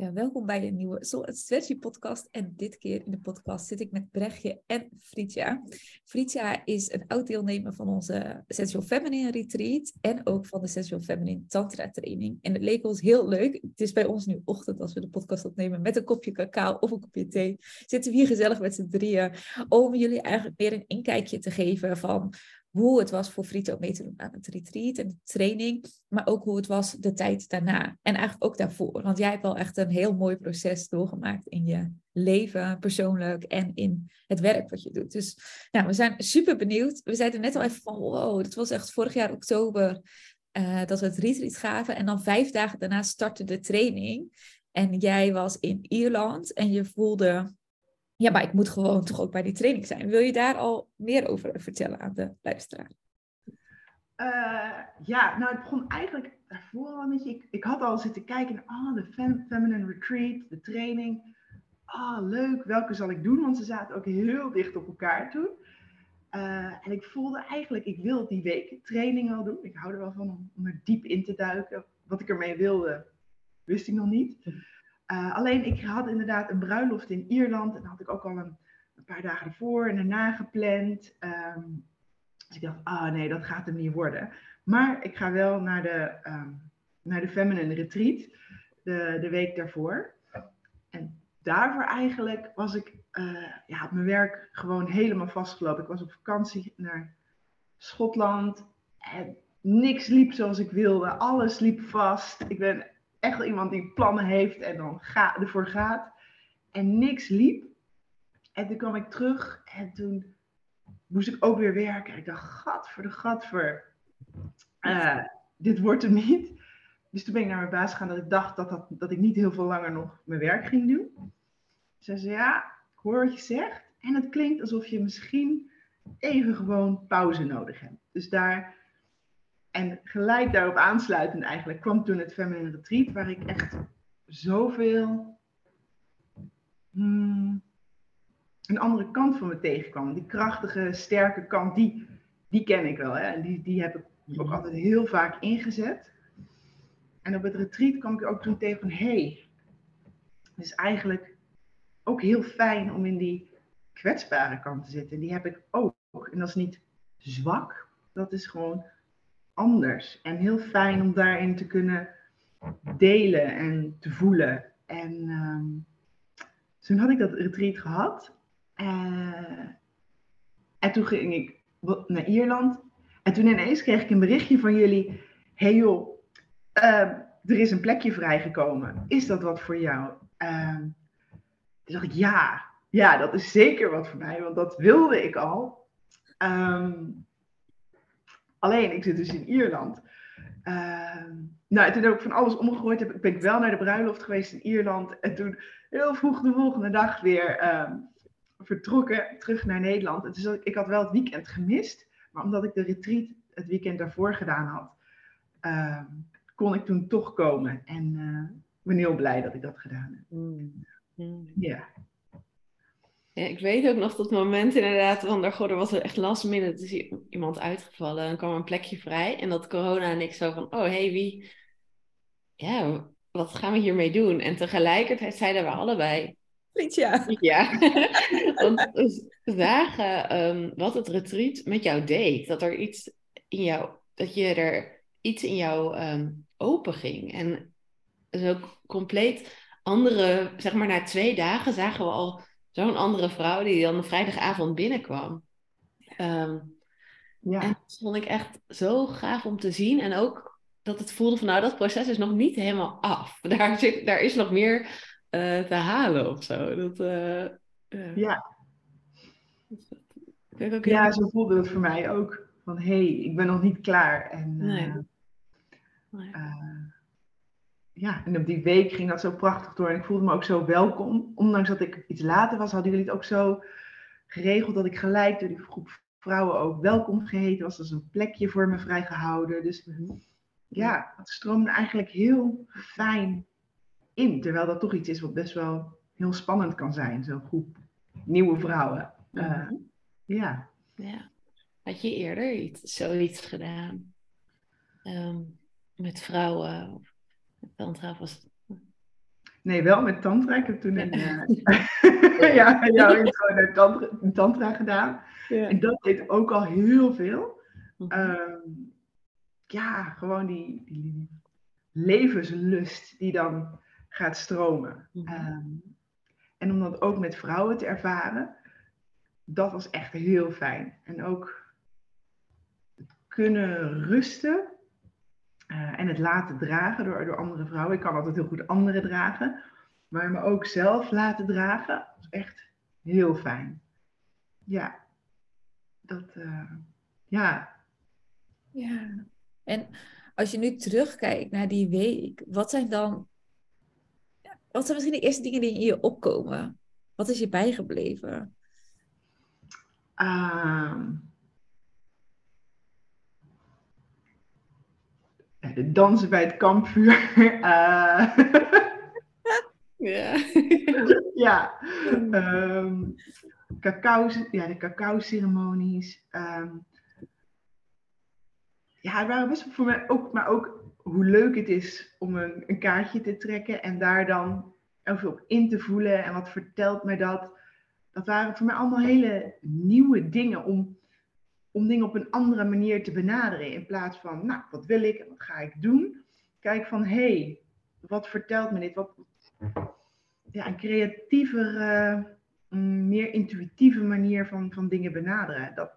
Ja, welkom bij een nieuwe Soul Strategy podcast. En dit keer in de podcast zit ik met Brechtje en Fritja. Fritja is een oud deelnemer van onze Sensual Feminine Retreat en ook van de Sensual Feminine Tantra Training. En het leek ons heel leuk. Het is bij ons nu ochtend als we de podcast opnemen met een kopje cacao of een kopje thee. Zitten we hier gezellig met z'n drieën om jullie eigenlijk meer een inkijkje te geven van hoe het was voor Frito mee te doen aan het retreat en de training, maar ook hoe het was de tijd daarna en eigenlijk ook daarvoor. Want jij hebt wel echt een heel mooi proces doorgemaakt in je leven, persoonlijk en in het werk wat je doet. Dus nou, we zijn super benieuwd. We zeiden net al even van, wow, dat was echt vorig jaar oktober uh, dat we het retreat gaven en dan vijf dagen daarna startte de training. En jij was in Ierland en je voelde ja, maar ik moet gewoon toch ook bij die training zijn. Wil je daar al meer over vertellen aan de luisteraar? Uh, ja, nou het begon eigenlijk daarvoor al een beetje. Ik, ik had al zitten kijken naar oh, de fem, Feminine Retreat, de training. Ah, oh, leuk, welke zal ik doen? Want ze zaten ook heel dicht op elkaar toen. Uh, en ik voelde eigenlijk, ik wil die week training al doen. Ik hou er wel van om er diep in te duiken. Wat ik ermee wilde, wist ik nog niet. Uh, alleen ik had inderdaad een bruiloft in Ierland en dat had ik ook al een, een paar dagen ervoor en daarna gepland. Um, dus ik dacht, ah nee, dat gaat hem niet worden. Maar ik ga wel naar de, um, naar de Feminine Retreat de, de week daarvoor. En daarvoor eigenlijk was ik uh, ja, op mijn werk gewoon helemaal vastgelopen. Ik was op vakantie naar Schotland en niks liep zoals ik wilde. Alles liep vast. Ik ben echt wel iemand die plannen heeft en dan ga, ervoor gaat. En niks liep. En toen kwam ik terug en toen moest ik ook weer werken. En ik dacht, gat voor de gat voor. Uh, dit wordt hem niet. Dus toen ben ik naar mijn baas gegaan dat ik dacht dat, dat, dat ik niet heel veel langer nog mijn werk ging doen. Ze zei, ja, ik hoor wat je zegt. En het klinkt alsof je misschien even gewoon pauze nodig hebt. Dus daar en gelijk daarop aansluitend eigenlijk kwam toen het Feminine Retreat, waar ik echt zoveel hmm, een andere kant van me tegenkwam. Die krachtige, sterke kant, die, die ken ik wel. Hè? En die, die heb ik ook mhm. altijd heel vaak ingezet. En op het retreat kwam ik ook toen tegen van, hé, hey, het is eigenlijk ook heel fijn om in die kwetsbare kant te zitten. En die heb ik ook. En dat is niet zwak, dat is gewoon anders. En heel fijn om daarin te kunnen delen en te voelen. En um, toen had ik dat retreat gehad. Uh, en toen ging ik naar Ierland. En toen ineens kreeg ik een berichtje van jullie. hey joh, uh, er is een plekje vrijgekomen. Is dat wat voor jou? Uh, toen dacht ik, ja, ja, dat is zeker wat voor mij. Want dat wilde ik al. Alleen, ik zit dus in Ierland. Uh, nou, toen heb ik van alles omgegooid. Heb, ben ik wel naar de bruiloft geweest in Ierland. En toen heel vroeg de volgende dag weer uh, vertrokken terug naar Nederland. En dus ik had wel het weekend gemist. Maar omdat ik de retreat het weekend daarvoor gedaan had, uh, kon ik toen toch komen. En uh, ik ben heel blij dat ik dat gedaan heb. Mm. Mm. Ja. Ja, ik weet ook nog dat moment inderdaad, van er was er echt last minute, is iemand uitgevallen en kwam een plekje vrij. En dat corona en ik zo van, oh hey, wie, ja, wat gaan we hiermee doen? En tegelijkertijd zeiden we allebei, ja. Ja, want we zagen um, wat het retreat met jou deed. Dat er iets in jou, dat je er iets in jou um, open ging. En zo compleet andere, zeg maar na twee dagen zagen we al zo'n andere vrouw die dan vrijdagavond binnenkwam. Um, ja. En dat vond ik echt zo gaaf om te zien. En ook dat het voelde van nou, dat proces is nog niet helemaal af. Daar, zit, daar is nog meer uh, te halen of zo. Dat, uh, uh, ja. ook ja, zo voelde het voor mij ook. Van hé, hey, ik ben nog niet klaar. En, nee. nee ja, en op die week ging dat zo prachtig door. En ik voelde me ook zo welkom. Ondanks dat ik iets later was, hadden jullie het ook zo geregeld dat ik gelijk door die groep vrouwen ook welkom geheten was. Er was een plekje voor me vrijgehouden. Dus mhm. ja, het stroomde eigenlijk heel fijn in. Terwijl dat toch iets is wat best wel heel spannend kan zijn. Zo'n groep nieuwe vrouwen. Uh, ja. ja. Had je eerder iets, zoiets gedaan? Um, met vrouwen? Tantra was Nee, wel met tantra. Ik heb toen een, uh, ja, jouw intro naar tantra, tantra gedaan. Ja. En dat deed ook al heel veel. Um, ja, gewoon die, die, levenslust die dan gaat stromen. Um, en om dat ook met vrouwen te ervaren, dat was echt heel fijn. En ook het kunnen rusten en het laten dragen door, door andere vrouwen. Ik kan altijd heel goed anderen dragen, maar me ook zelf laten dragen, was echt heel fijn. Ja, dat, uh, ja. Ja, en als je nu terugkijkt naar die week, wat zijn dan, wat zijn misschien de eerste dingen die in je opkomen? Wat is je bijgebleven? Uh, dansen bij het kampvuur. Uh, ja. ja. Um, cacao, ja, de cacao-ceremonies. Um, ja, het waren best voor mij ook, maar ook hoe leuk het is om een, een kaartje te trekken en daar dan even op in te voelen en wat vertelt mij dat. Dat waren voor mij allemaal hele nieuwe dingen om, om dingen op een andere manier te benaderen. In plaats van, nou, wat wil ik en wat ga ik doen? Kijk van, hé, hey, wat vertelt me dit? Wat, ja, een creatiever, mm, meer intuïtieve manier van, van dingen benaderen. Dat,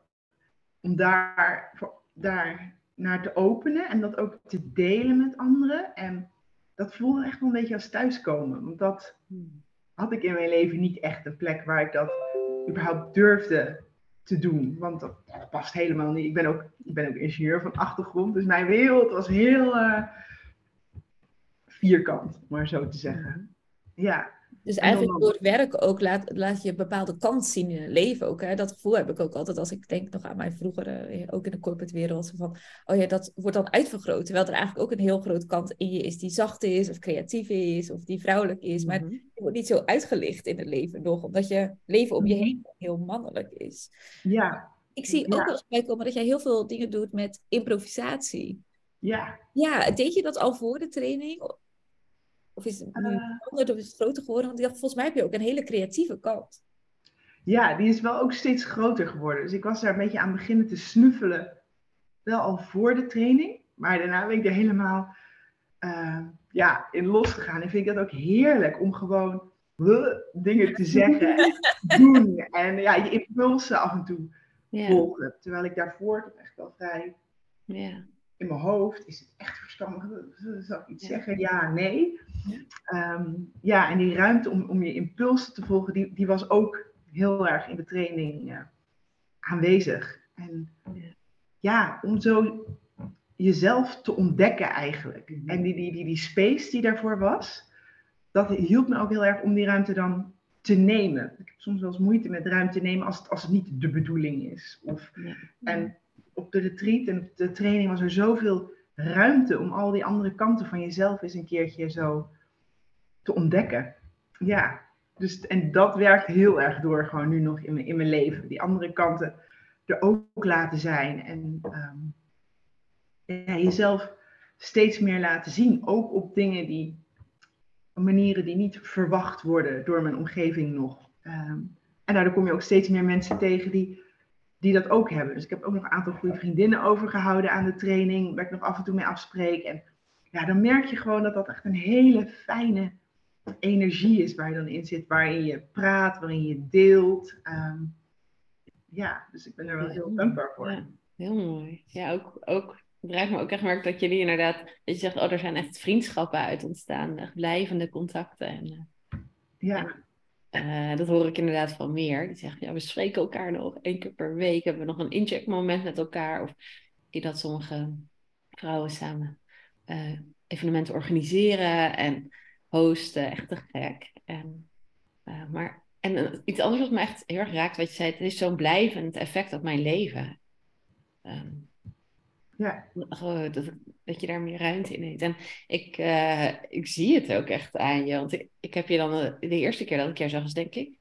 om daar, daar naar te openen en dat ook te delen met anderen. En dat voelde echt wel een beetje als thuiskomen. Want dat had ik in mijn leven niet echt een plek waar ik dat überhaupt durfde te doen. Want dat, past helemaal niet. Ik ben, ook, ik ben ook ingenieur van achtergrond. Dus mijn wereld was heel uh, vierkant, om maar zo te zeggen. Ja. Dus eigenlijk door het werk ook laat, laat je een bepaalde kant zien in het leven ook. Hè? Dat gevoel heb ik ook altijd als ik denk nog aan mijn vroegere, eh, ook in de corporate wereld. Van, oh ja, dat wordt dan uitvergroot. Terwijl er eigenlijk ook een heel groot kant in je is die zacht is of creatief is of die vrouwelijk is. Maar mm die wordt niet zo uitgelicht in het leven nog. Omdat je leven om je mhm. heen heel mannelijk is. Ja. Ik zie ook wel eens bijkomen dat jij heel veel dingen doet met improvisatie. Ja. Ja, deed je dat al voor de training? Of is het uh, of is het groter geworden? Want ik dacht, volgens mij heb je ook een hele creatieve kant. Ja, die is wel ook steeds groter geworden. Dus ik was daar een beetje aan beginnen te snuffelen. Wel al voor de training. Maar daarna ben ik er helemaal uh, ja, in losgegaan. En vind ik dat ook heerlijk om gewoon uh, dingen te zeggen en doen. En ja, je impulsen af en toe volgen. Terwijl ik daarvoor toch echt wel vrij... Ja in mijn hoofd, is het echt verstandig? Zal ik iets zeggen? Ja, nee. Ja, um, ja en die ruimte om, om je impulsen te volgen, die, die was ook heel erg in de training uh, aanwezig. En ja, om zo jezelf te ontdekken eigenlijk. Mhm. En die, die, die, die space die daarvoor was, dat hielp me ook heel erg om die ruimte dan te nemen. Ik heb soms wel eens moeite met ruimte nemen als het, als het niet de bedoeling is. Of, ja. En op de retreat en op de training was er zoveel ruimte om al die andere kanten van jezelf eens een keertje zo te ontdekken. Ja, dus, en dat werkt heel erg door gewoon nu nog in mijn, in mijn leven. Die andere kanten er ook laten zijn. En um, ja, jezelf steeds meer laten zien. Ook op dingen die, manieren die niet verwacht worden door mijn omgeving nog. Um, en daardoor kom je ook steeds meer mensen tegen die die dat ook hebben. Dus ik heb ook nog een aantal goede vriendinnen overgehouden aan de training, waar ik nog af en toe mee afspreek. En ja, dan merk je gewoon dat dat echt een hele fijne energie is waar je dan in zit, waarin je praat, waarin je deelt. Ehm, ja, dus ik ben er wel heel dankbaar voor. Ja, heel mooi. Ja, ook, ook het raakt me ook echt merk dat jullie inderdaad, dat je zegt, oh, er zijn echt vriendschappen uit ontstaan, echt blijvende contacten. En, eh, ja. Uh, dat hoor ik inderdaad van meer. Die zeggen, ja, we spreken elkaar nog één keer per week. Hebben we nog een incheckmoment met elkaar. Of die dat sommige vrouwen samen uh, evenementen organiseren en hosten. Echt te gek. En, uh, maar, en iets anders wat me echt heel erg raakt, wat je zei, het is zo'n blijvend effect op mijn leven. Um, ja. Oh, dat, dat je daar meer ruimte in hebt. En ik, uh, ik zie het ook echt aan je. Want ik, ik heb je dan de, de eerste keer dat ik jou zag, was denk ik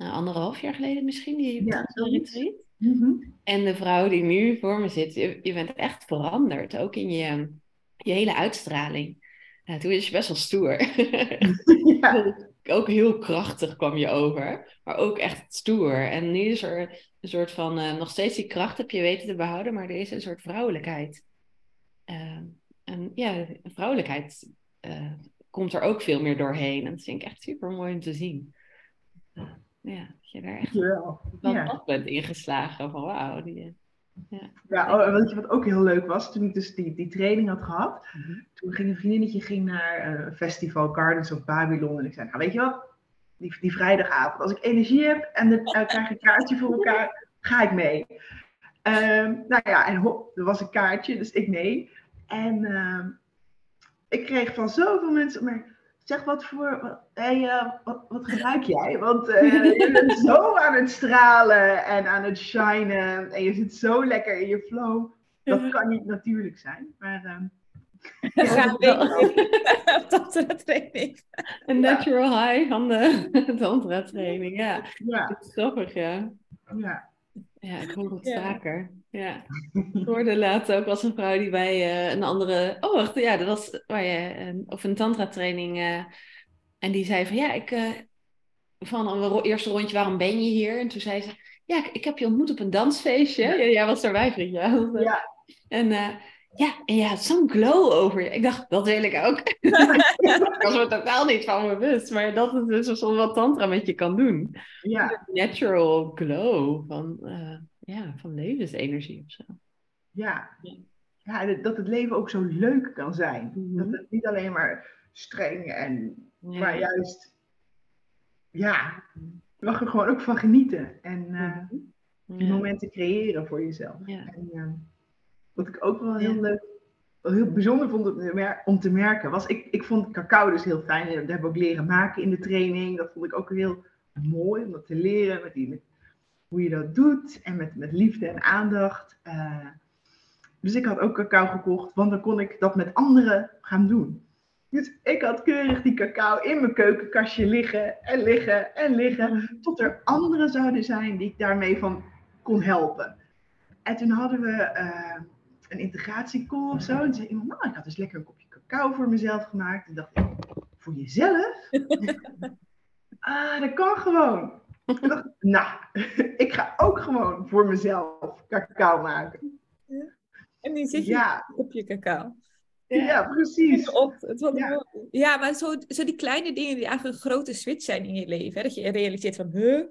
nou, anderhalf jaar geleden misschien, die ja, retreat. Mm -hmm. En de vrouw die nu voor me zit, je, je bent echt veranderd. Ook in je, je hele uitstraling. Ja, toen was je best wel stoer. ja. ook heel krachtig kwam je over, maar ook echt stoer. En nu is er een soort van, eh, nog steeds die kracht heb je weten te behouden, maar er is een soort vrouwelijkheid. Uh, en ja, vrouwelijkheid uh, komt er ook veel meer doorheen. En dat vind ik echt super mooi om te zien. Ja, dat je daar echt Dankjewel. van Ja. af bent ingeslagen van wauw. Die, ja. Ja, oh, weet je wat ook heel leuk was? Toen ik dus die, die training had gehad, Mhm. toen ging een vriendinnetje ging naar eh, een festival Gardens of Babylon. En ik zei, nou weet je wat, die, die vrijdagavond, als ik energie heb en dan eh, krijg ik een kaartje voor elkaar, ga ik mee. Ehm, nou ja, en hop, er was een kaartje, dus ik mee. En ehm, ik kreeg van zoveel mensen, maar zeg wat voor, wat, hey, eh, wat, wat gebruik jij? Want eh, je bent zo aan het stralen en aan het shinen en je zit zo lekker in je flow. Dat kan niet natuurlijk zijn, maar ehm, We gaan wel. mee op tantra training. Een natural high van de tantra training, ja. ja, Dat is grappig, ja. ja. Ja, ik hoor het Ja. vaker. Ja. Ik hoorde laatst ook als een vrouw die bij eh, een andere... Oh, wacht, ja, dat was waar je... een- of een tantra-training... eh, en die zei van, ja, ik... eh, van een eerste rondje, waarom ben je hier? En toen zei ze, ja, ik, ik heb je ontmoet op een dansfeestje. Ja, jij was erbij, vriendje. Ja. En eh, ja, en je had zo'n glow over je. Ik dacht, dat wil ik ook. ik was er totaal niet van bewust. Maar dat is dus soms wat tantra met je kan doen ja, natural glow van, eh, ja, van levensenergie of zo. ja. ja dat- het leven ook zo leuk kan zijn. Mhm. Dat het niet alleen maar streng en, maar juist, ja, je mag er gewoon ook van genieten. En eh, Ja. momenten creëren voor jezelf. Ja. En eh, wat ik ook wel heel Ja. leuk, wel heel bijzonder vond om te, mer- om te merken, was ik, ik vond cacao dus heel fijn. Dat hebben we ook leren maken in de training. Dat vond ik ook heel mooi om dat te leren, met die, met hoe je dat doet en met, met liefde en aandacht. Eh, dus ik had ook cacao gekocht, want dan kon ik dat met anderen gaan doen. Dus ik had keurig die cacao in mijn keukenkastje liggen en liggen en liggen tot er anderen zouden zijn die ik daarmee van kon helpen. En toen hadden we eh, een integratiecall of zo. En zei iemand, nou, ik had dus lekker een kopje cacao voor mezelf gemaakt. En dacht ik, voor jezelf? ah, dat kan gewoon. Ik dacht, nou, ik ga ook gewoon voor mezelf cacao maken. En die zit je Ja, op je cacao. ja, precies. Op, het was Ja. ja. ja, maar zo, zo die kleine dingen die eigenlijk een grote switch zijn in je leven. Hè? Dat je realiseert van, huh?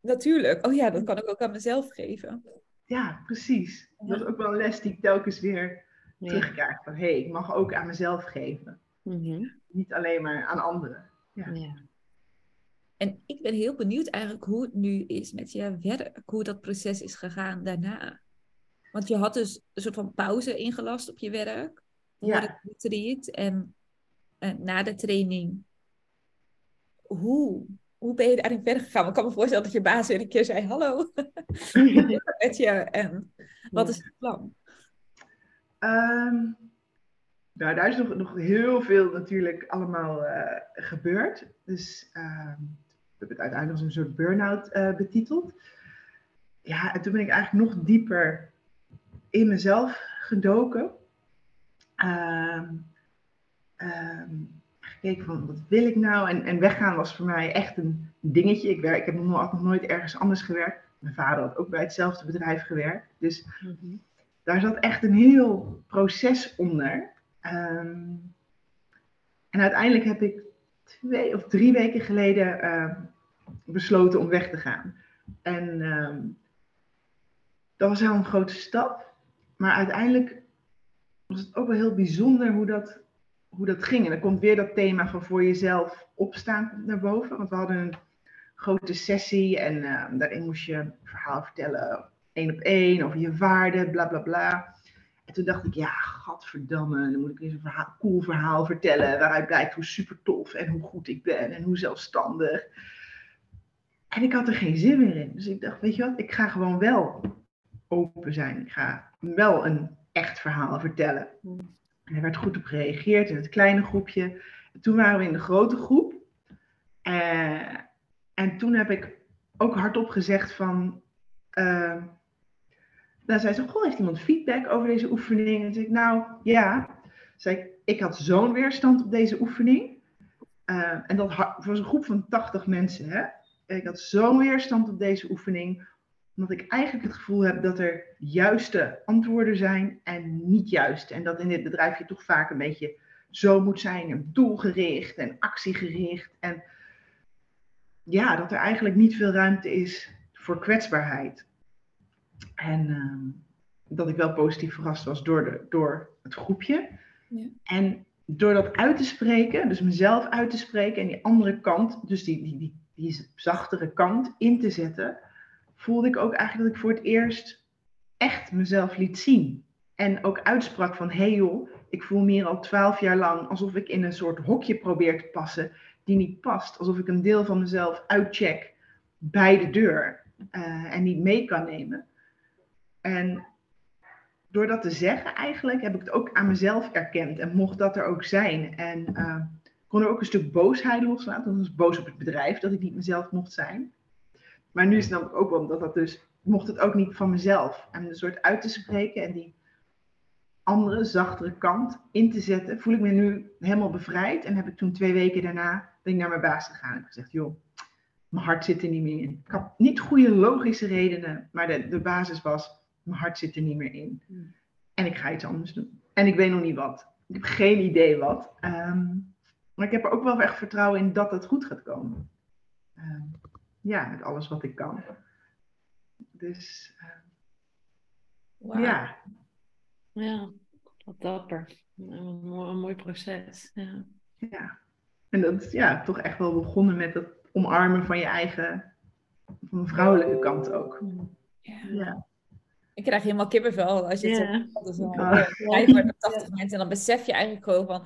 Natuurlijk. Oh ja, dat kan ik ook aan mezelf geven. Ja, precies. Dat is ook wel een les die ik telkens weer Ja. terugkrijg. Van, hé, hey, ik mag ook aan mezelf geven. Mhm. Niet alleen maar aan anderen. Ja. En ik ben heel benieuwd eigenlijk hoe het nu is met je werk. Hoe dat proces is gegaan daarna. Want je had dus een soort van pauze ingelast op je werk. Voor Ja. het retreat. En eh, na de training. Hoe? Hoe ben je daarin verder gegaan? Want ik kan me voorstellen dat je baas weer een keer zei: Hallo, met je. En wat is het plan? Ehm, nou, daar is nog, nog heel veel natuurlijk allemaal eh, gebeurd. Dus ehm, ik heb het uiteindelijk als een soort burn-out eh, betiteld. Ja, en toen ben ik eigenlijk nog dieper in mezelf gedoken. Ehm, gekeken van wat wil ik nou? En, en weggaan was voor mij echt een dingetje. Ik, werk, ik heb nog, nooit- nog nooit ergens anders gewerkt. Mijn vader had ook bij hetzelfde bedrijf gewerkt. Dus Mhm. daar zat echt een heel proces onder. Ehm, en uiteindelijk heb ik twee of drie weken geleden ehm, besloten om weg te gaan. En ehm, dat was wel een grote stap. Maar uiteindelijk was het ook wel heel bijzonder hoe dat, hoe dat ging. En dan komt weer dat thema van voor jezelf opstaan naar boven. Want we hadden een grote sessie en ehm, daarin moest je een verhaal vertellen één op één, over je waarden, bla bla bla. En toen dacht ik, ja, gadverdamme, dan moet ik eens een cool verhaal vertellen. Waaruit blijkt hoe super tof en hoe goed ik ben en hoe zelfstandig. En ik had er geen zin meer in. Dus ik dacht, weet je wat, ik ga gewoon wel open zijn. Ik ga wel een echt verhaal vertellen. En er werd goed op gereageerd in het kleine groepje. En toen waren we in de grote groep. Eh, en toen heb ik ook hardop gezegd van... Uh, dan zei ze, goh, heeft iemand feedback over deze oefening? En toen zei ik, nou, ja. Zei ik, ik had zo'n weerstand op deze oefening. Eh, en dat was een groep van 80 mensen. Hè? Ik had zo'n weerstand op deze oefening, omdat ik eigenlijk het gevoel heb dat er juiste antwoorden zijn en niet juist. En dat in dit bedrijf je toch vaak een beetje zo moet zijn en doelgericht en actiegericht. En ja, dat er eigenlijk niet veel ruimte is voor kwetsbaarheid. En ehm, dat ik wel positief verrast was door, de, door het groepje. Ja. En door dat uit te spreken, dus mezelf uit te spreken en die andere kant, dus die, die, die, die zachtere kant in te zetten, voelde ik ook eigenlijk dat ik voor het eerst echt mezelf liet zien. En ook uitsprak van, hé hey joh, ik voel me hier al twaalf jaar lang alsof ik in een soort hokje probeer te passen die niet past. Alsof ik een deel van mezelf uitcheck bij de deur uh, en niet mee kan nemen. En door dat te zeggen eigenlijk heb ik het ook aan mezelf erkend en mocht dat er ook zijn. En uh, kon er ook een stuk boosheid loslaten. Want ik was boos op het bedrijf dat ik niet mezelf mocht zijn. Maar nu snap ik ook wel dat dat dus, mocht het ook niet van mezelf. En een soort uit te spreken en die andere, zachtere kant in te zetten, voel ik me nu helemaal bevrijd. En heb ik toen twee weken daarna, ben ik naar mijn baas gegaan en gezegd, joh, mijn hart zit er niet meer in. Ik had niet goede logische redenen, maar de, de basis was, mijn hart zit er niet meer in. En ik ga iets anders doen. En ik weet nog niet wat. Ik heb geen idee wat. Ehm, maar ik heb er ook wel echt vertrouwen in dat het goed gaat komen. Ehm, ja, met alles wat ik kan. Dus wow. ja. Ja, wat dapper. Een mooi, een mooi proces. Ja. ja. En dat is ja, toch echt wel begonnen met het omarmen van je eigen, van de vrouwelijke kant ook. Ja. ja. Ik krijg helemaal kippenvel als je het yeah. Dus dan, 80 mensen. En dan besef je eigenlijk gewoon van...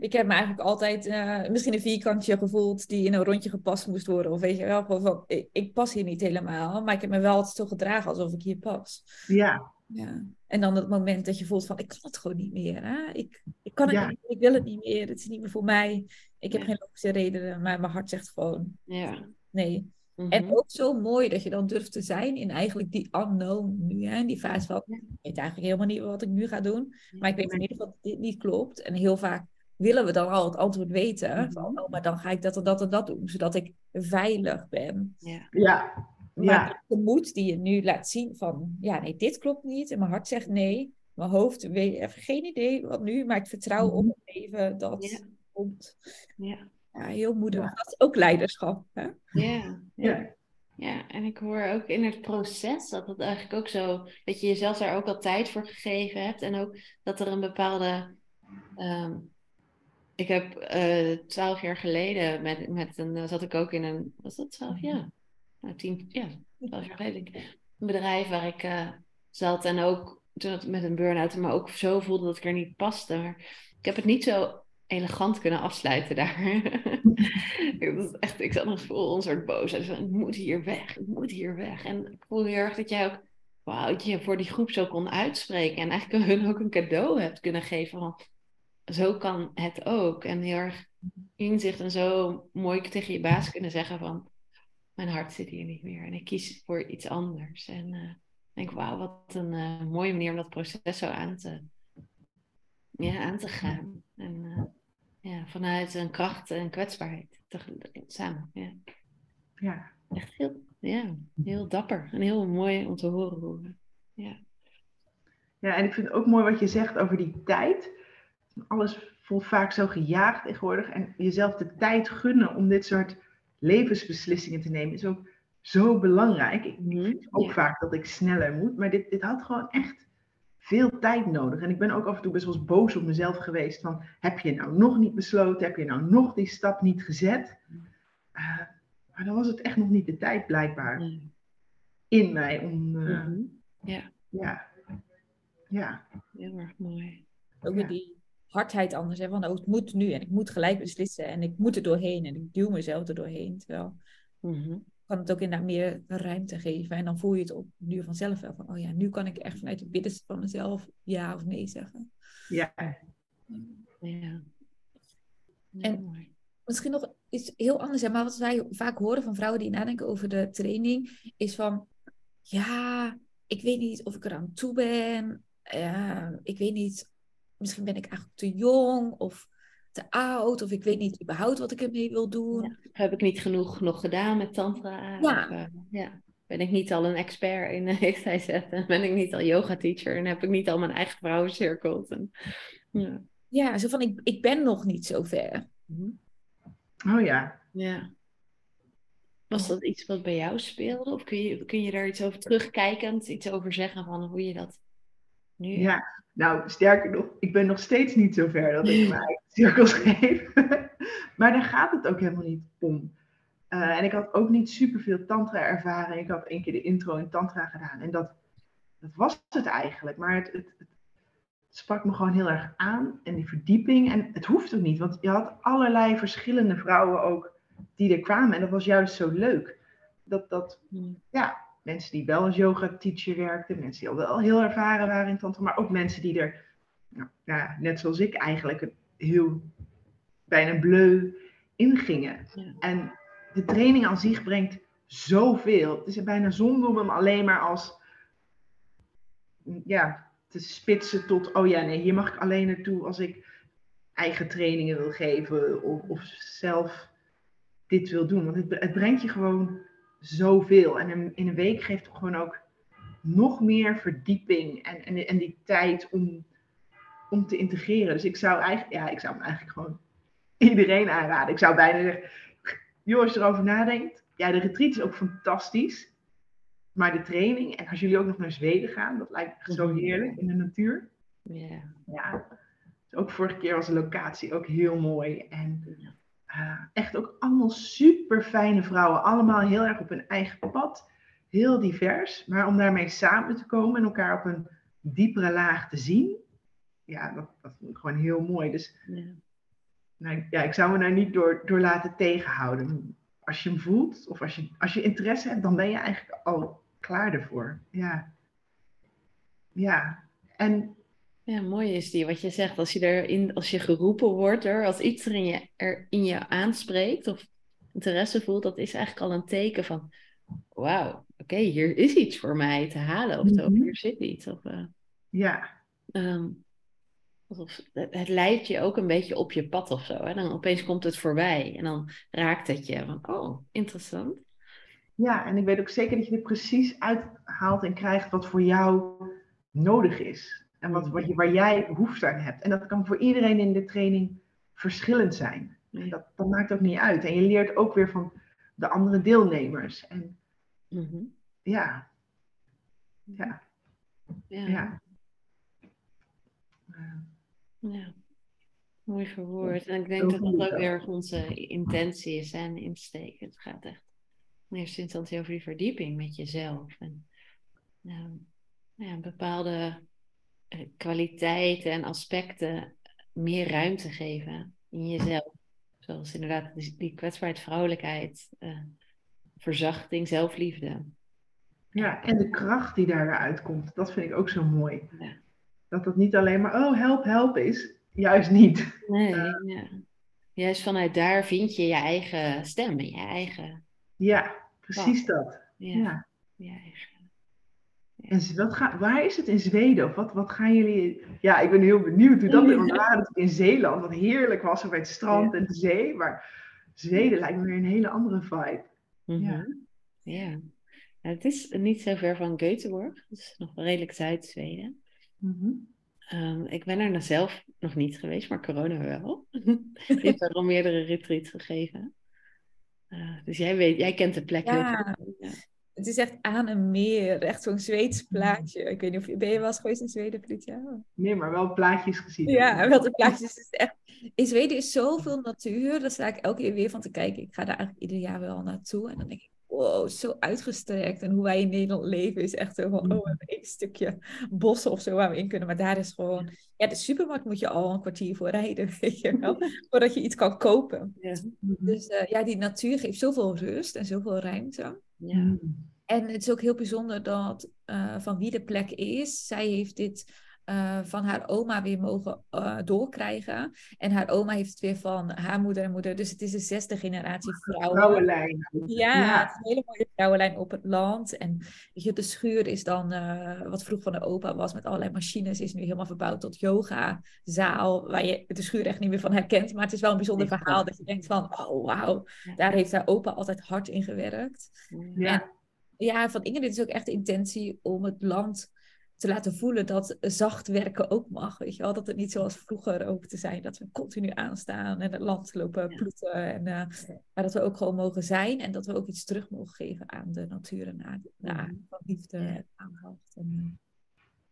Ik heb me eigenlijk altijd uh, misschien een vierkantje gevoeld... die in een rondje gepast moest worden. Of weet je wel, gewoon van... Ik, ik, pas hier niet helemaal. Maar ik heb me wel altijd zo gedragen alsof ik hier pas. Ja. ja. En dan het moment dat je voelt van... Ik kan het gewoon niet meer. Hè? Ik, ik kan het niet meer. Ik wil het niet meer. Het is niet meer voor mij. Ik heb geen logische redenen. Maar mijn hart zegt gewoon... Ja. Nee. En mhm. ook zo mooi dat je dan durft te zijn in eigenlijk die unknown nu. Hè? Die fase van, ik weet eigenlijk helemaal niet wat ik nu ga doen. Maar ik weet in ieder geval dat dit niet klopt. En heel vaak willen we dan al het antwoord weten. Mhm. Van, oh, maar dan ga ik dat en dat en dat doen. Zodat ik veilig ben. Ja. ja. Maar de moed die je nu laat zien van, ja nee, dit klopt niet. En mijn hart zegt nee. Mijn hoofd weet even geen idee wat nu. Maar ik vertrouw op het leven dat komt. Ja. Ja, heel moedig. Dat is ook leiderschap. Hè? Ja, ja. Ja, en ik hoor ook in het proces dat het eigenlijk ook zo, dat je jezelf daar ook al tijd voor gegeven hebt. En ook dat er een bepaalde. Ehm, ik heb uh, twaalf jaar geleden met, met een, zat ik ook in een, was dat twaalf jaar? Nou, tien, ja, twaalf jaar geleden. Een bedrijf waar ik uh, zat en ook toen met een burn-out, maar ook zo voelde dat ik er niet paste. Maar ik heb het niet zo elegant kunnen afsluiten daar. echt, ik zat nog vol een soort boosheid. ik moet hier weg, ik moet hier weg. En ik voel heel erg dat jij ook wauw, je voor die groep zo kon uitspreken. En eigenlijk hun ook een cadeau hebt kunnen geven van zo kan het ook. En heel erg inzicht en zo mooi tegen je baas kunnen zeggen van mijn hart zit hier niet meer. En ik kies voor iets anders. En uh, denk, wauw, wat een uh, mooie manier om dat proces zo aan te, ja, aan te gaan. En, uh, ja, vanuit een kracht en kwetsbaarheid samen. Ja. ja. Echt heel, ja, heel dapper en heel mooi om te horen. Ja. ja, en ik vind het ook mooi wat je zegt over die tijd. Alles voelt vaak zo gejaagd tegenwoordig. En jezelf de tijd gunnen om dit soort levensbeslissingen te nemen is ook zo belangrijk. Ik mhm. vind ook vaak dat ik sneller moet. Maar dit, dit had gewoon echt veel tijd nodig. En ik ben ook af en toe best wel eens boos op mezelf geweest. Van, heb je nou nog niet besloten? Heb je nou nog die stap niet gezet? Uh, maar dan was het echt nog niet de tijd blijkbaar in mij om... Uh, ja. ja. Ja. Heel erg mooi. Ook ja. die hardheid anders. Hè? Van, oh, het moet nu en ik moet gelijk beslissen en ik moet er doorheen en ik duw mezelf er doorheen. Terwijl mm kan het ook inderdaad meer ruimte geven. En dan voel je het op nu vanzelf wel van, oh ja, nu kan ik echt vanuit het binnenste van mezelf ja of nee zeggen. Ja. ja. En misschien nog iets heel anders, hè, maar wat wij vaak horen van vrouwen die nadenken over de training, is van, ja, ik weet niet of ik eraan toe ben. Ja, ik weet niet misschien ben ik eigenlijk te jong of te oud, of ik weet niet überhaupt wat ik ermee wil doen. Ja. Heb ik niet genoeg nog gedaan met tantra? Ja. Of, uh, ja. Ben ik niet al een expert in XYZ? En ben ik niet al yoga teacher? En heb ik niet al mijn eigen vrouwencirkel? En, ja. ja, zo van ik, ik ben nog niet zo ver. Oh ja. Ja. Was dat iets wat bij jou speelde? Of kun je, kun je daar iets over terugkijkend, iets over zeggen van hoe je dat nu... Ja, nou sterker nog, ik ben nog steeds niet zo ver dat ik mijn eigen cirkels geef. maar daar gaat het ook helemaal niet om. Uh, en ik had ook niet superveel tantra ervaren. Ik had één keer de intro in tantra gedaan. En dat, dat was het eigenlijk. Maar het, het, het, sprak me gewoon heel erg aan. En die verdieping. En het hoeft ook niet. Want je had allerlei verschillende vrouwen ook die er kwamen. En dat was juist zo leuk. Dat, dat ja, mensen die wel als yoga teacher werkten. Mensen die al wel heel ervaren waren in tantra. Maar ook mensen die er, nou, ja, net zoals ik eigenlijk, heel bijna bleu in gingen. Ja. En de training aan zich brengt zoveel. Het is bijna zonde om hem alleen maar als ja, te spitsen tot, oh ja, nee, hier mag ik alleen naartoe als ik eigen trainingen wil geven of, of zelf dit wil doen. Want het, het brengt je gewoon zoveel. En in, in een week geeft het gewoon ook nog meer verdieping en, en, en die tijd om, om te integreren. Dus ik zou eigenlijk, ja, ik zou hem eigenlijk gewoon iedereen aanraden. Ik zou bijna zeggen, joh, als je erover nadenkt, ja, de retreat is ook fantastisch. Maar de training, en als jullie ook nog naar Zweden gaan, dat lijkt me zo heerlijk in de natuur. Ja. Ja. Dus ook vorige keer was de locatie ook heel mooi. En uh, echt ook allemaal super fijne vrouwen. Allemaal heel erg op hun eigen pad. Heel divers. Maar om daarmee samen te komen en elkaar op een diepere laag te zien. Ja, dat, dat vond ik gewoon heel mooi. Dus Ja. nou, ja, ik zou me daar niet door, door laten tegenhouden. Als je hem voelt of als je, als je interesse hebt, dan ben je eigenlijk al klaar ervoor. Ja. Ja. En Ja, mooi is die wat je zegt. Als je erin, als je geroepen wordt er, als iets er in je, er in je aanspreekt of interesse voelt, dat is eigenlijk al een teken van wauw, oké, hier is iets voor mij te halen of, Mhm. hier zit iets. Of, eh, ja, ehm, alsof, het, het leidt je ook een beetje op je pad of zo. Hè? Dan opeens komt het voorbij en dan raakt het je van oh, interessant. ja, en ik weet ook zeker dat je er precies uithaalt en krijgt wat voor jou nodig is. En wat, wat je, waar jij behoefte aan hebt. En dat kan voor iedereen in de training verschillend zijn. En dat, dat maakt ook niet uit. En je leert ook weer van de andere deelnemers. En Mhm. ja, ja, Ja. ja. Eh, Ja, mooi verwoord. En ik denk dat dat ook ja. erg onze intentie is en insteek. Het gaat echt in eerste instantie over die verdieping met jezelf. En ehm, ja, bepaalde kwaliteiten en aspecten meer ruimte geven in jezelf. Zoals inderdaad die, kwetsbaarheid, vrouwelijkheid, eh, verzachting, zelfliefde. ja, en de kracht die daaruit komt, dat vind ik ook zo mooi. Ja. Dat dat niet alleen maar, oh help, help is. Juist niet. Nee, ja. Juist vanuit daar vind je je eigen stem en je eigen... Ja, precies dat. Ja, Ja. je eigen En ga, waar is het in Zweden? Of wat, wat gaan jullie... Ja, ik ben heel benieuwd hoe dat is. Waren in Zeeland, wat heerlijk was, bij het strand en de zee. Maar Zweden lijkt me weer een hele andere vibe. Mhm. Ja. Het is niet zo ver van Göteborg. Is nog redelijk Zuid-Zweden. Mhm. Ehm, ik ben er nou zelf nog niet geweest, maar corona wel. Hebt er al meerdere retreats gegeven. Eh, dus jij, weet, jij kent de plek. Ja. heel goed. Ja. Het is echt aan een meer, echt zo'n Zweeds plaatje. Ik weet niet of je, ben je wel eens geweest in Zweden, Fritja? Nee, maar wel plaatjes gezien. Ja, wel de plaatjes. Is echt... In Zweden is zoveel natuur, daar sta ik elke keer weer van te kijken. Ik ga daar eigenlijk ieder jaar wel naartoe. En dan denk ik, wow, zo uitgestrekt. En hoe wij in Nederland leven is echt zo van, oh, we hebben één stukje bossen of zo waar we in kunnen. Maar daar is gewoon, ja, de supermarkt moet je al een kwartier voor rijden, weet je wel. Voordat je iets kan kopen. Ja. Mhm. Dus eh, ja, die natuur geeft zoveel rust en zoveel ruimte. Ja. Mhm. En het is ook heel bijzonder dat eh, van wie de plek is. Zij heeft dit eh, van haar oma weer mogen uh, doorkrijgen. En haar oma heeft het weer van haar moeder en moeder. Dus het is de zesde generatie vrouwen. Vrouwenlijn. Ja, ja, het is een hele mooie vrouwenlijn op het land. En weet je, de schuur is dan, uh, wat vroeg van de opa was, met allerlei machines, is nu helemaal verbouwd tot yogazaal. Waar je de schuur echt niet meer van herkent. Maar het is wel een bijzonder verhaal dat je denkt van, oh wauw, daar heeft haar opa altijd hard in gewerkt. Ja. En, ja, van Ingrid is ook echt de intentie om het land te laten voelen dat zacht werken ook mag. Weet je wel? Dat het niet zoals vroeger ook te zijn, dat we continu aanstaan en het land lopen ploeten. En, uh, maar dat we ook gewoon mogen zijn en dat we ook iets terug mogen geven aan de natuur en aan de van liefde en aandacht. En, uh,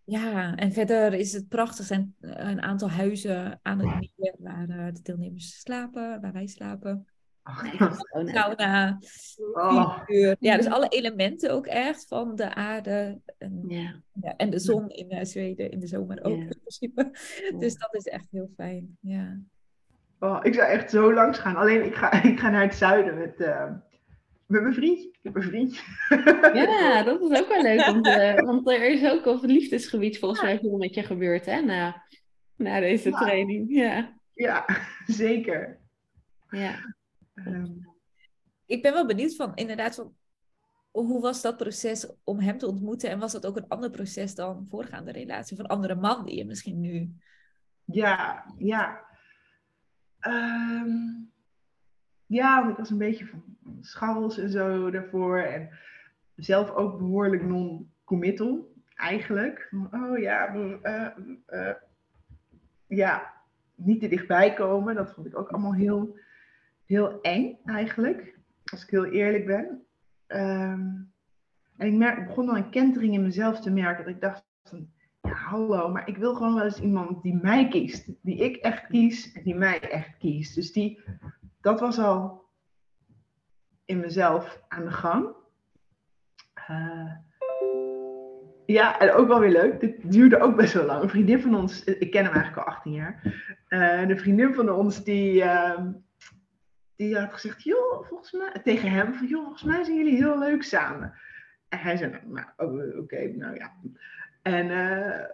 ja, en verder is het prachtig. zijn een aantal huizen aan het meer waar de deelnemers slapen, waar wij slapen. Sauna, oh. Ja, dus alle elementen ook echt van de aarde en, ja. ja en de zon in uh, Zweden in de zomer ook in principe. Dus dat is echt heel fijn. Ja. Oh, ik zou echt zo langs gaan. Alleen ik ga, ik ga naar het zuiden met, uh, met mijn vriendje. Ik heb een vriendje. Ja, dat is ook wel leuk. Want, uh, want er is ook het liefdesgebied volgens mij veel met je gebeurd hè, na, na deze training. Ja. ja, zeker. Ja. Ehm, ik ben wel benieuwd van, inderdaad, van, hoe was dat proces om hem te ontmoeten? En was dat ook een ander proces dan voorgaande relatie? Van andere man die je misschien nu... Ja, ja. Ehm, ja, want ik was een beetje van scharrels en zo daarvoor. En zelf ook behoorlijk non-committal, eigenlijk. Oh ja, uh, uh, ja, niet te dichtbij komen. Dat vond ik ook allemaal heel heel eng eigenlijk, als ik heel eerlijk ben. Ehm, en ik, merk, ik begon dan een kentering in mezelf te merken. Dat ik dacht van, ja hallo, maar ik wil gewoon wel eens iemand die mij kiest. Die ik echt kies en die mij echt kiest. Dus die, dat was al in mezelf aan de gang. Uh, ja, en ook wel weer leuk. Dit duurde ook best wel lang. Een vriendin van ons, ik ken hem eigenlijk al 18 jaar. Uh, de vriendin van ons, die, uh, die had gezegd, joh, volgens mij, tegen hem, van, joh, volgens mij zijn jullie heel leuk samen. En hij zei, nou, nou oh, oké, nou ja. En uh,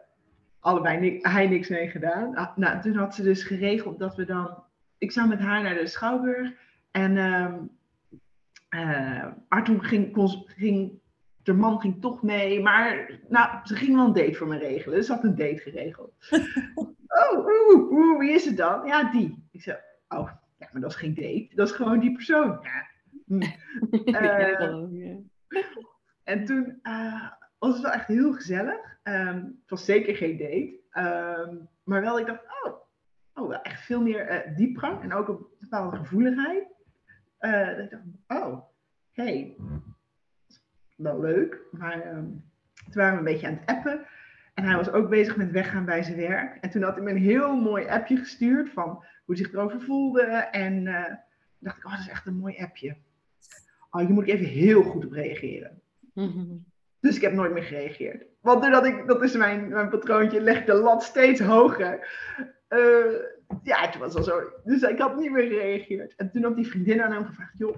allebei ni hij niks mee gedaan. Ah, nou, toen had ze dus geregeld dat we dan, ik zou met haar naar de Schouwburg. En uh, maar toen ging, kon, ging, de man ging toch mee. Maar nou, ze ging wel een date voor me regelen. Dus ze had een date geregeld. oh, oeh, oeh, wie is het dan? Ja, die. Ik zei, oh, ja, maar dat is geen date. Dat is gewoon die persoon. Ja. Uh, en toen uh, was het wel echt heel gezellig. Um, het was zeker geen date. Um, maar wel, ik dacht, oh, oh wel echt veel meer uh, diepgang. En ook een bepaalde gevoeligheid. ik dacht, oh, hey, wel leuk. Maar um, toen waren we een beetje aan het appen. En hij was ook bezig met weggaan bij zijn werk. En toen had hij me een heel mooi appje gestuurd van hoe hij zich erover voelde. En uh, dacht ik, oh, dat is echt een mooi appje. Oh, hier moet ik even heel goed op reageren. Dus ik heb nooit meer gereageerd. Want doordat ik, dat is mijn, mijn patroontje, leg de lat steeds hoger. Uh, ja, toen was al zo. Dus ik had niet meer gereageerd. En toen had die vriendin aan hem gevraagd, joh,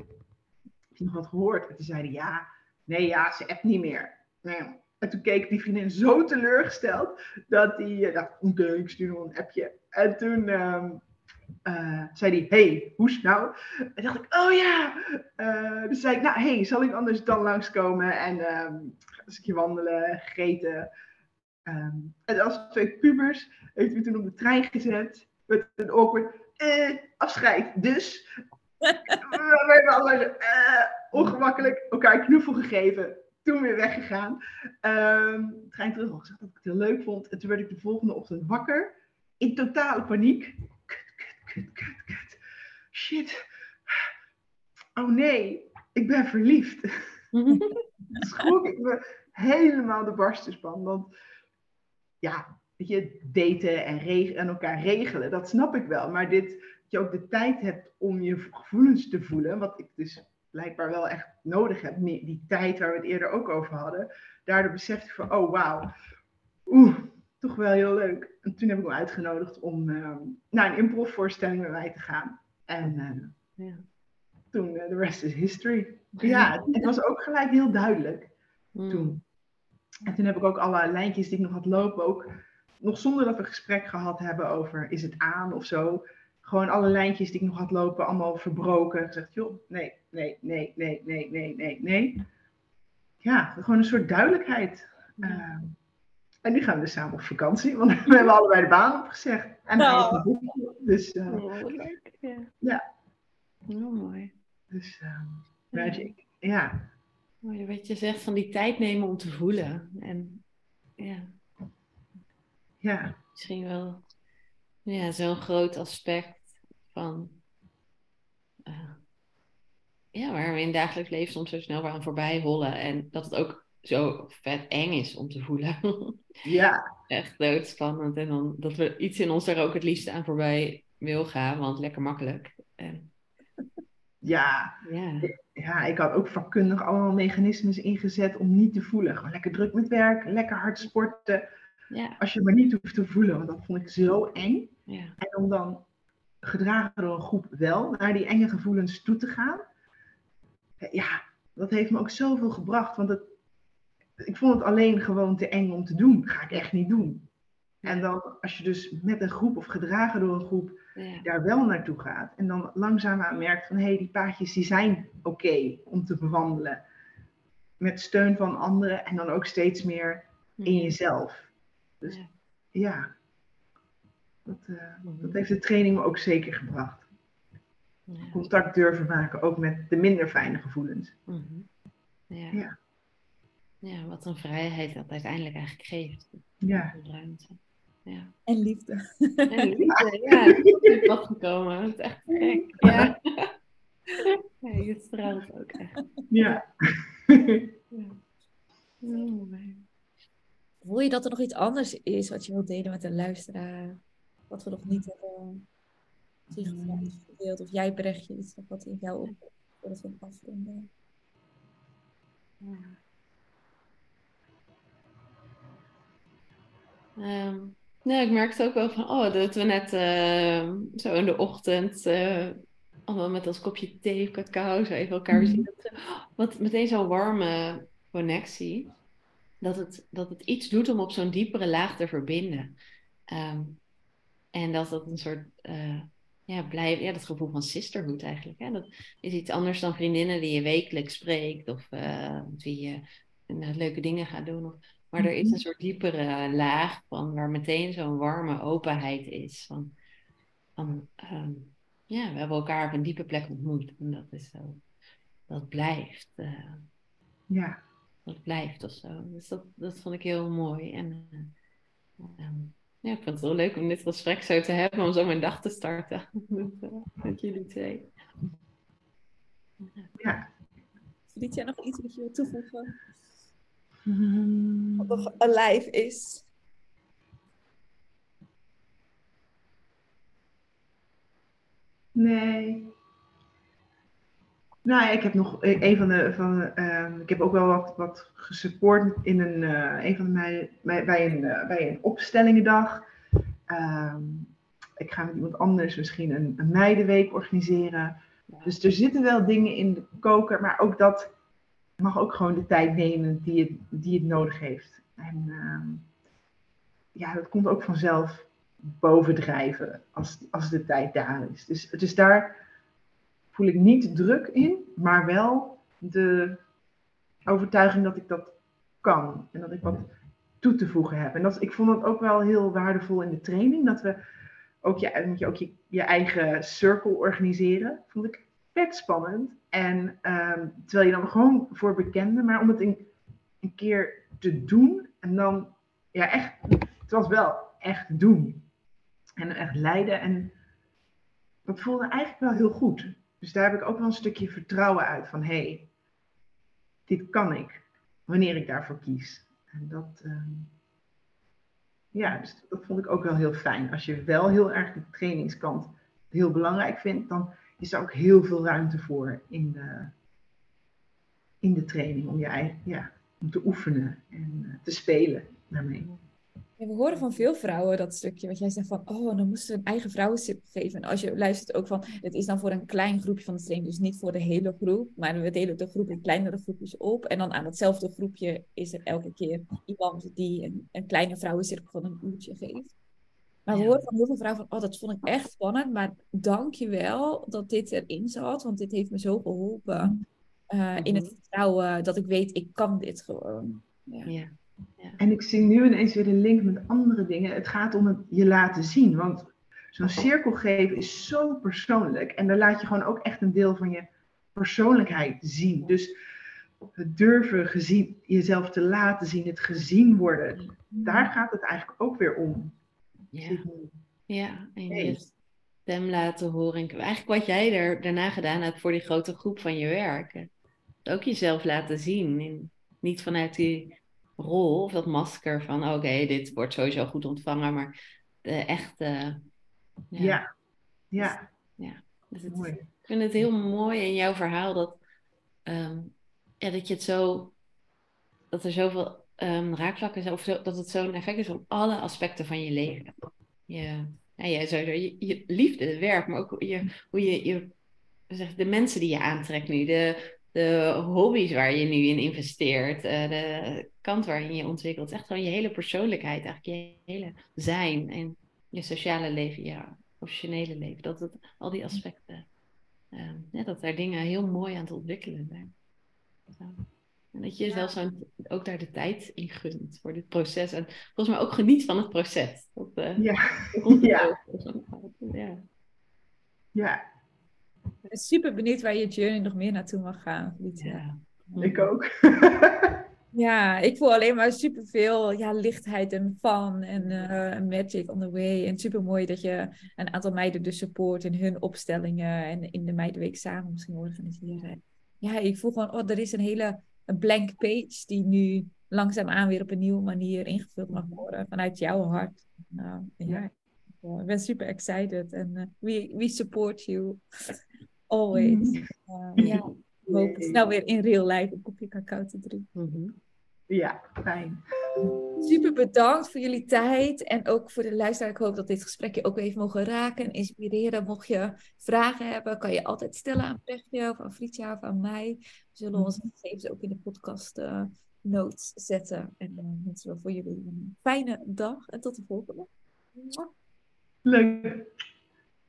heb je nog wat gehoord? En toen zei hij, ja, nee, ja, ze appt niet meer. Nee, en toen keek die vriendin zo teleurgesteld dat hij uh, dacht, oké, ik stuur nog een appje. En toen um, uh, zei hij, hey, hoe is het nou? En dacht ik, oh ja. Uh, dus zei ik, nou, hey, zal ik anders dan langskomen en um, een stukje wandelen, gegeten. Um, en als twee pubers heeft hij toen op de trein gezet met een awkward afscheid. Dus we hebben allemaal ongemakkelijk elkaar knuffel gegeven toen weer weggegaan. Um, trein terug al gezegd dat ik het heel leuk vond. En toen werd ik de volgende ochtend wakker. In totale paniek. Kut, kut, kut. Shit. Oh nee, ik ben verliefd. Schrok ik me helemaal de barstenspan. Want ja, weet je, daten en, en elkaar regelen, dat snap ik wel. Maar dit, dat je ook de tijd hebt om je gevoelens te voelen, wat ik dus blijkbaar wel echt nodig heb. Die tijd waar we het eerder ook over hadden. Daardoor besefte ik van, oh wauw, oeh, toch wel heel leuk. En toen heb ik hem uitgenodigd om uh, naar een improvvoorstelling met mij te gaan. En uh, ja. toen, de uh, rest is history. Ja, het was ook gelijk heel duidelijk mm. toen. En toen heb ik ook alle lijntjes die ik nog had lopen ook nog zonder dat we gesprek gehad hebben over is het aan of zo. Gewoon alle lijntjes die ik nog had lopen, allemaal verbroken. Gezegd, joh, nee, nee, nee, nee, nee, nee, nee, nee. Ja, gewoon een soort duidelijkheid. Ehm, en nu gaan we dus samen op vakantie, want we hebben allebei de baan opgezegd. En hij heeft een boekje. Dus eh, Oh, leuk. Ja. Ja. Heel mooi. Dus ehm, magic. Ja. Mooi wat je zegt van die tijd nemen om te voelen. En ja, ja. misschien wel ja, zo'n groot aspect van eh, ja, waar we in het dagelijks leven soms zo snel aan voorbij hollen. En dat het ook zo vet eng is om te voelen. Ja. Echt doodspannend. En dan dat we iets in ons daar ook het liefst aan voorbij wil gaan, want lekker makkelijk. En, Ja. ja. ja, ik had ook vakkundig allemaal mechanismes ingezet om niet te voelen. Gewoon lekker druk met werk, lekker hard sporten. Ja, Als je maar niet hoeft te voelen, want dat vond ik zo eng. ja, En om dan gedragen door een groep wel naar die enge gevoelens toe te gaan. Ja, dat heeft me ook zoveel gebracht. Want het, ik vond het alleen gewoon te eng om te doen. Ga ik echt niet doen. En dan als je dus met een groep of gedragen door een groep ja. daar wel naartoe gaat. En dan langzaamaan merkt van hé, hey, die paadjes die zijn oké om te bewandelen. Met steun van anderen en dan ook steeds meer in jezelf. Dus Ja. ja, dat, eh, dat heeft de training me ook zeker gebracht. Ja. Contact durven maken, ook met de minder fijne gevoelens. Mhm. Ja. Ja. Wat een vrijheid dat uiteindelijk eigenlijk geeft. Ja, ruimte. Ja. En liefde. En liefde, ja, het is op je pad gekomen. Het is echt gek. Ja. ja, je straalt ook echt. ja. Ja. Voel je dat er nog iets anders is wat je wilt delen met de luisteraar? Wat we nog niet hebben gedeeld? Of jij Brechtje, iets wat in jou op voordat we afronden? Ja. Ehm, nou, ik merkte ook wel van, oh, dat we net eh, zo in de ochtend eh, allemaal met ons kopje thee, cacao, zo even elkaar Mhm. zien. Dat, eh, wat meteen zo'n warme connectie. Dat het, dat het iets doet om op zo'n diepere laag te verbinden. Ehm, en dat dat een soort, eh, ja, blijf, ja, dat gevoel van sisterhood eigenlijk. Hè? Dat is iets anders dan vriendinnen die je wekelijks spreekt of eh, met wie je eh, leuke dingen gaat doen. Of, maar er is Mhm. een soort diepere laag van waar meteen zo'n warme openheid is. Van, van ehm, ja, we hebben elkaar op een diepe plek ontmoet. En dat is zo, dat blijft. eh, ja. dat blijft of zo. Dus dat, dat vond ik heel mooi. En eh, ehm, ja, ik vond het wel leuk om dit gesprek zo te hebben, om zo mijn dag te starten met, eh, met jullie twee. ja. Vriend jij nog iets wat je wilt toevoegen? Wat nog alive is? Nee. Nou ja, ik heb nog e- een van de. Van, ehm, ik heb ook wel wat, wat gesupport in een, eh, een van mijn, bij, bij, een, eh, bij een opstellingendag. Ehm, ik ga met iemand anders misschien een, een meidenweek organiseren. Dus er zitten wel dingen in de koker, maar ook dat mag ook gewoon de tijd nemen die het, die het nodig heeft. En ehm, ja, dat komt ook vanzelf bovendrijven als, als de tijd daar is. Dus, dus daar voel ik niet druk in, maar wel de overtuiging dat ik dat kan en dat ik wat toe te voegen heb. En dat, ik vond dat ook wel heel waardevol in de training, dat we ook je, moet je, ook je, je eigen circle organiseren. Vond ik vet spannend. En ehm, terwijl je dan gewoon voor bekenden, maar om het een, een keer te doen en dan, ja, echt, het was wel echt doen. En echt leiden. En dat voelde eigenlijk wel heel goed. Dus daar heb ik ook wel een stukje vertrouwen uit van hé, hey, dit kan ik wanneer ik daarvoor kies. En dat, ehm, ja, dus dat vond ik ook wel heel fijn. Als je wel heel erg de trainingskant heel belangrijk vindt, dan is er ook heel veel ruimte voor in de, in de training om je eigen, ja, om te oefenen en eh, te spelen daarmee. We horen van veel vrouwen dat stukje wat jij zegt van, oh, dan moesten we een eigen vrouwensip geven. En als je luistert ook van, het is dan voor een klein groepje van de training, dus niet voor de hele groep, maar we delen de groep in kleinere groepjes op. En dan aan hetzelfde groepje is er elke keer iemand die een, een kleine vrouwencirkel van een uurtje geeft. Maar we horen van heel veel vrouwen van, oh, dat vond ik echt spannend, maar dank je wel dat dit erin zat, want dit heeft me zo geholpen uh, in het mhm. vertrouwen dat ik weet, ik kan dit gewoon. ja. ja. En ik zie nu ineens weer de link met andere dingen. Het gaat om het je laten zien. Want zo'n cirkel geven is zo persoonlijk. En daar laat je gewoon ook echt een deel van je persoonlijkheid zien. Dus het durven gezien, jezelf te laten zien, het gezien worden. Daar gaat het eigenlijk ook weer om. Ja, ja en je stem laten horen. Eigenlijk wat jij er daarna gedaan hebt voor die grote groep van je werk. Ook jezelf laten zien. niet vanuit die rol of dat masker van oké, dit wordt sowieso goed ontvangen, maar de echte. Ja, ja. ja. Dus het, mooi. Ik vind het heel mooi in jouw verhaal dat, um, ja, dat je het zo, dat er zoveel um, raakvlakken zijn, of zo, dat het zo'n effect is op alle aspecten van je leven. Je, ja, je, sowieso, je, je liefde, het werk, maar ook je, hoe je, je zeg, de mensen die je aantrekt nu, de, de hobby's waar je nu in investeert, uh, de kant waarin je ontwikkelt. Echt gewoon je hele persoonlijkheid, eigenlijk je hele zijn en je sociale leven, je professionele leven. Dat het, al die aspecten, uh, ja, dat daar dingen heel mooi aan het ontwikkelen zijn. Zo. En dat je jezelf zo ook daar de tijd in gunt voor dit proces. En volgens mij ook geniet van het proces. Dat, uh, ja. ja. ja. ja. Ik ben super benieuwd waar je journey nog meer naartoe mag gaan. Ja, ik ook. ja, ik voel alleen maar superveel ja, lichtheid en fun en uh, magic on the way. En super mooi dat je een aantal meiden dus support in hun opstellingen en in de Meidenweek samen misschien organiseren. Ja, ik voel gewoon, oh, er is een hele een blank page die nu langzaamaan weer op een nieuwe manier ingevuld mag worden vanuit jouw hart. Nou, ja. Ik ben super excited en uh, we, we support you. Always. Uh, ja, we hopen snel weer in real life een kopje cacao te drinken. Mhm. Ja, fijn. Super bedankt voor jullie tijd en ook voor de luisteraar. Ik hoop dat dit gesprek je ook even mogen raken en inspireren. Mocht je vragen hebben, kan je altijd stellen aan Brechtje of aan Frietje of aan mij. We zullen mhm. onze gegevens ook in de podcast uh, notes zetten. En dan uh, wensen we voor jullie een fijne dag en tot de volgende. Leuk.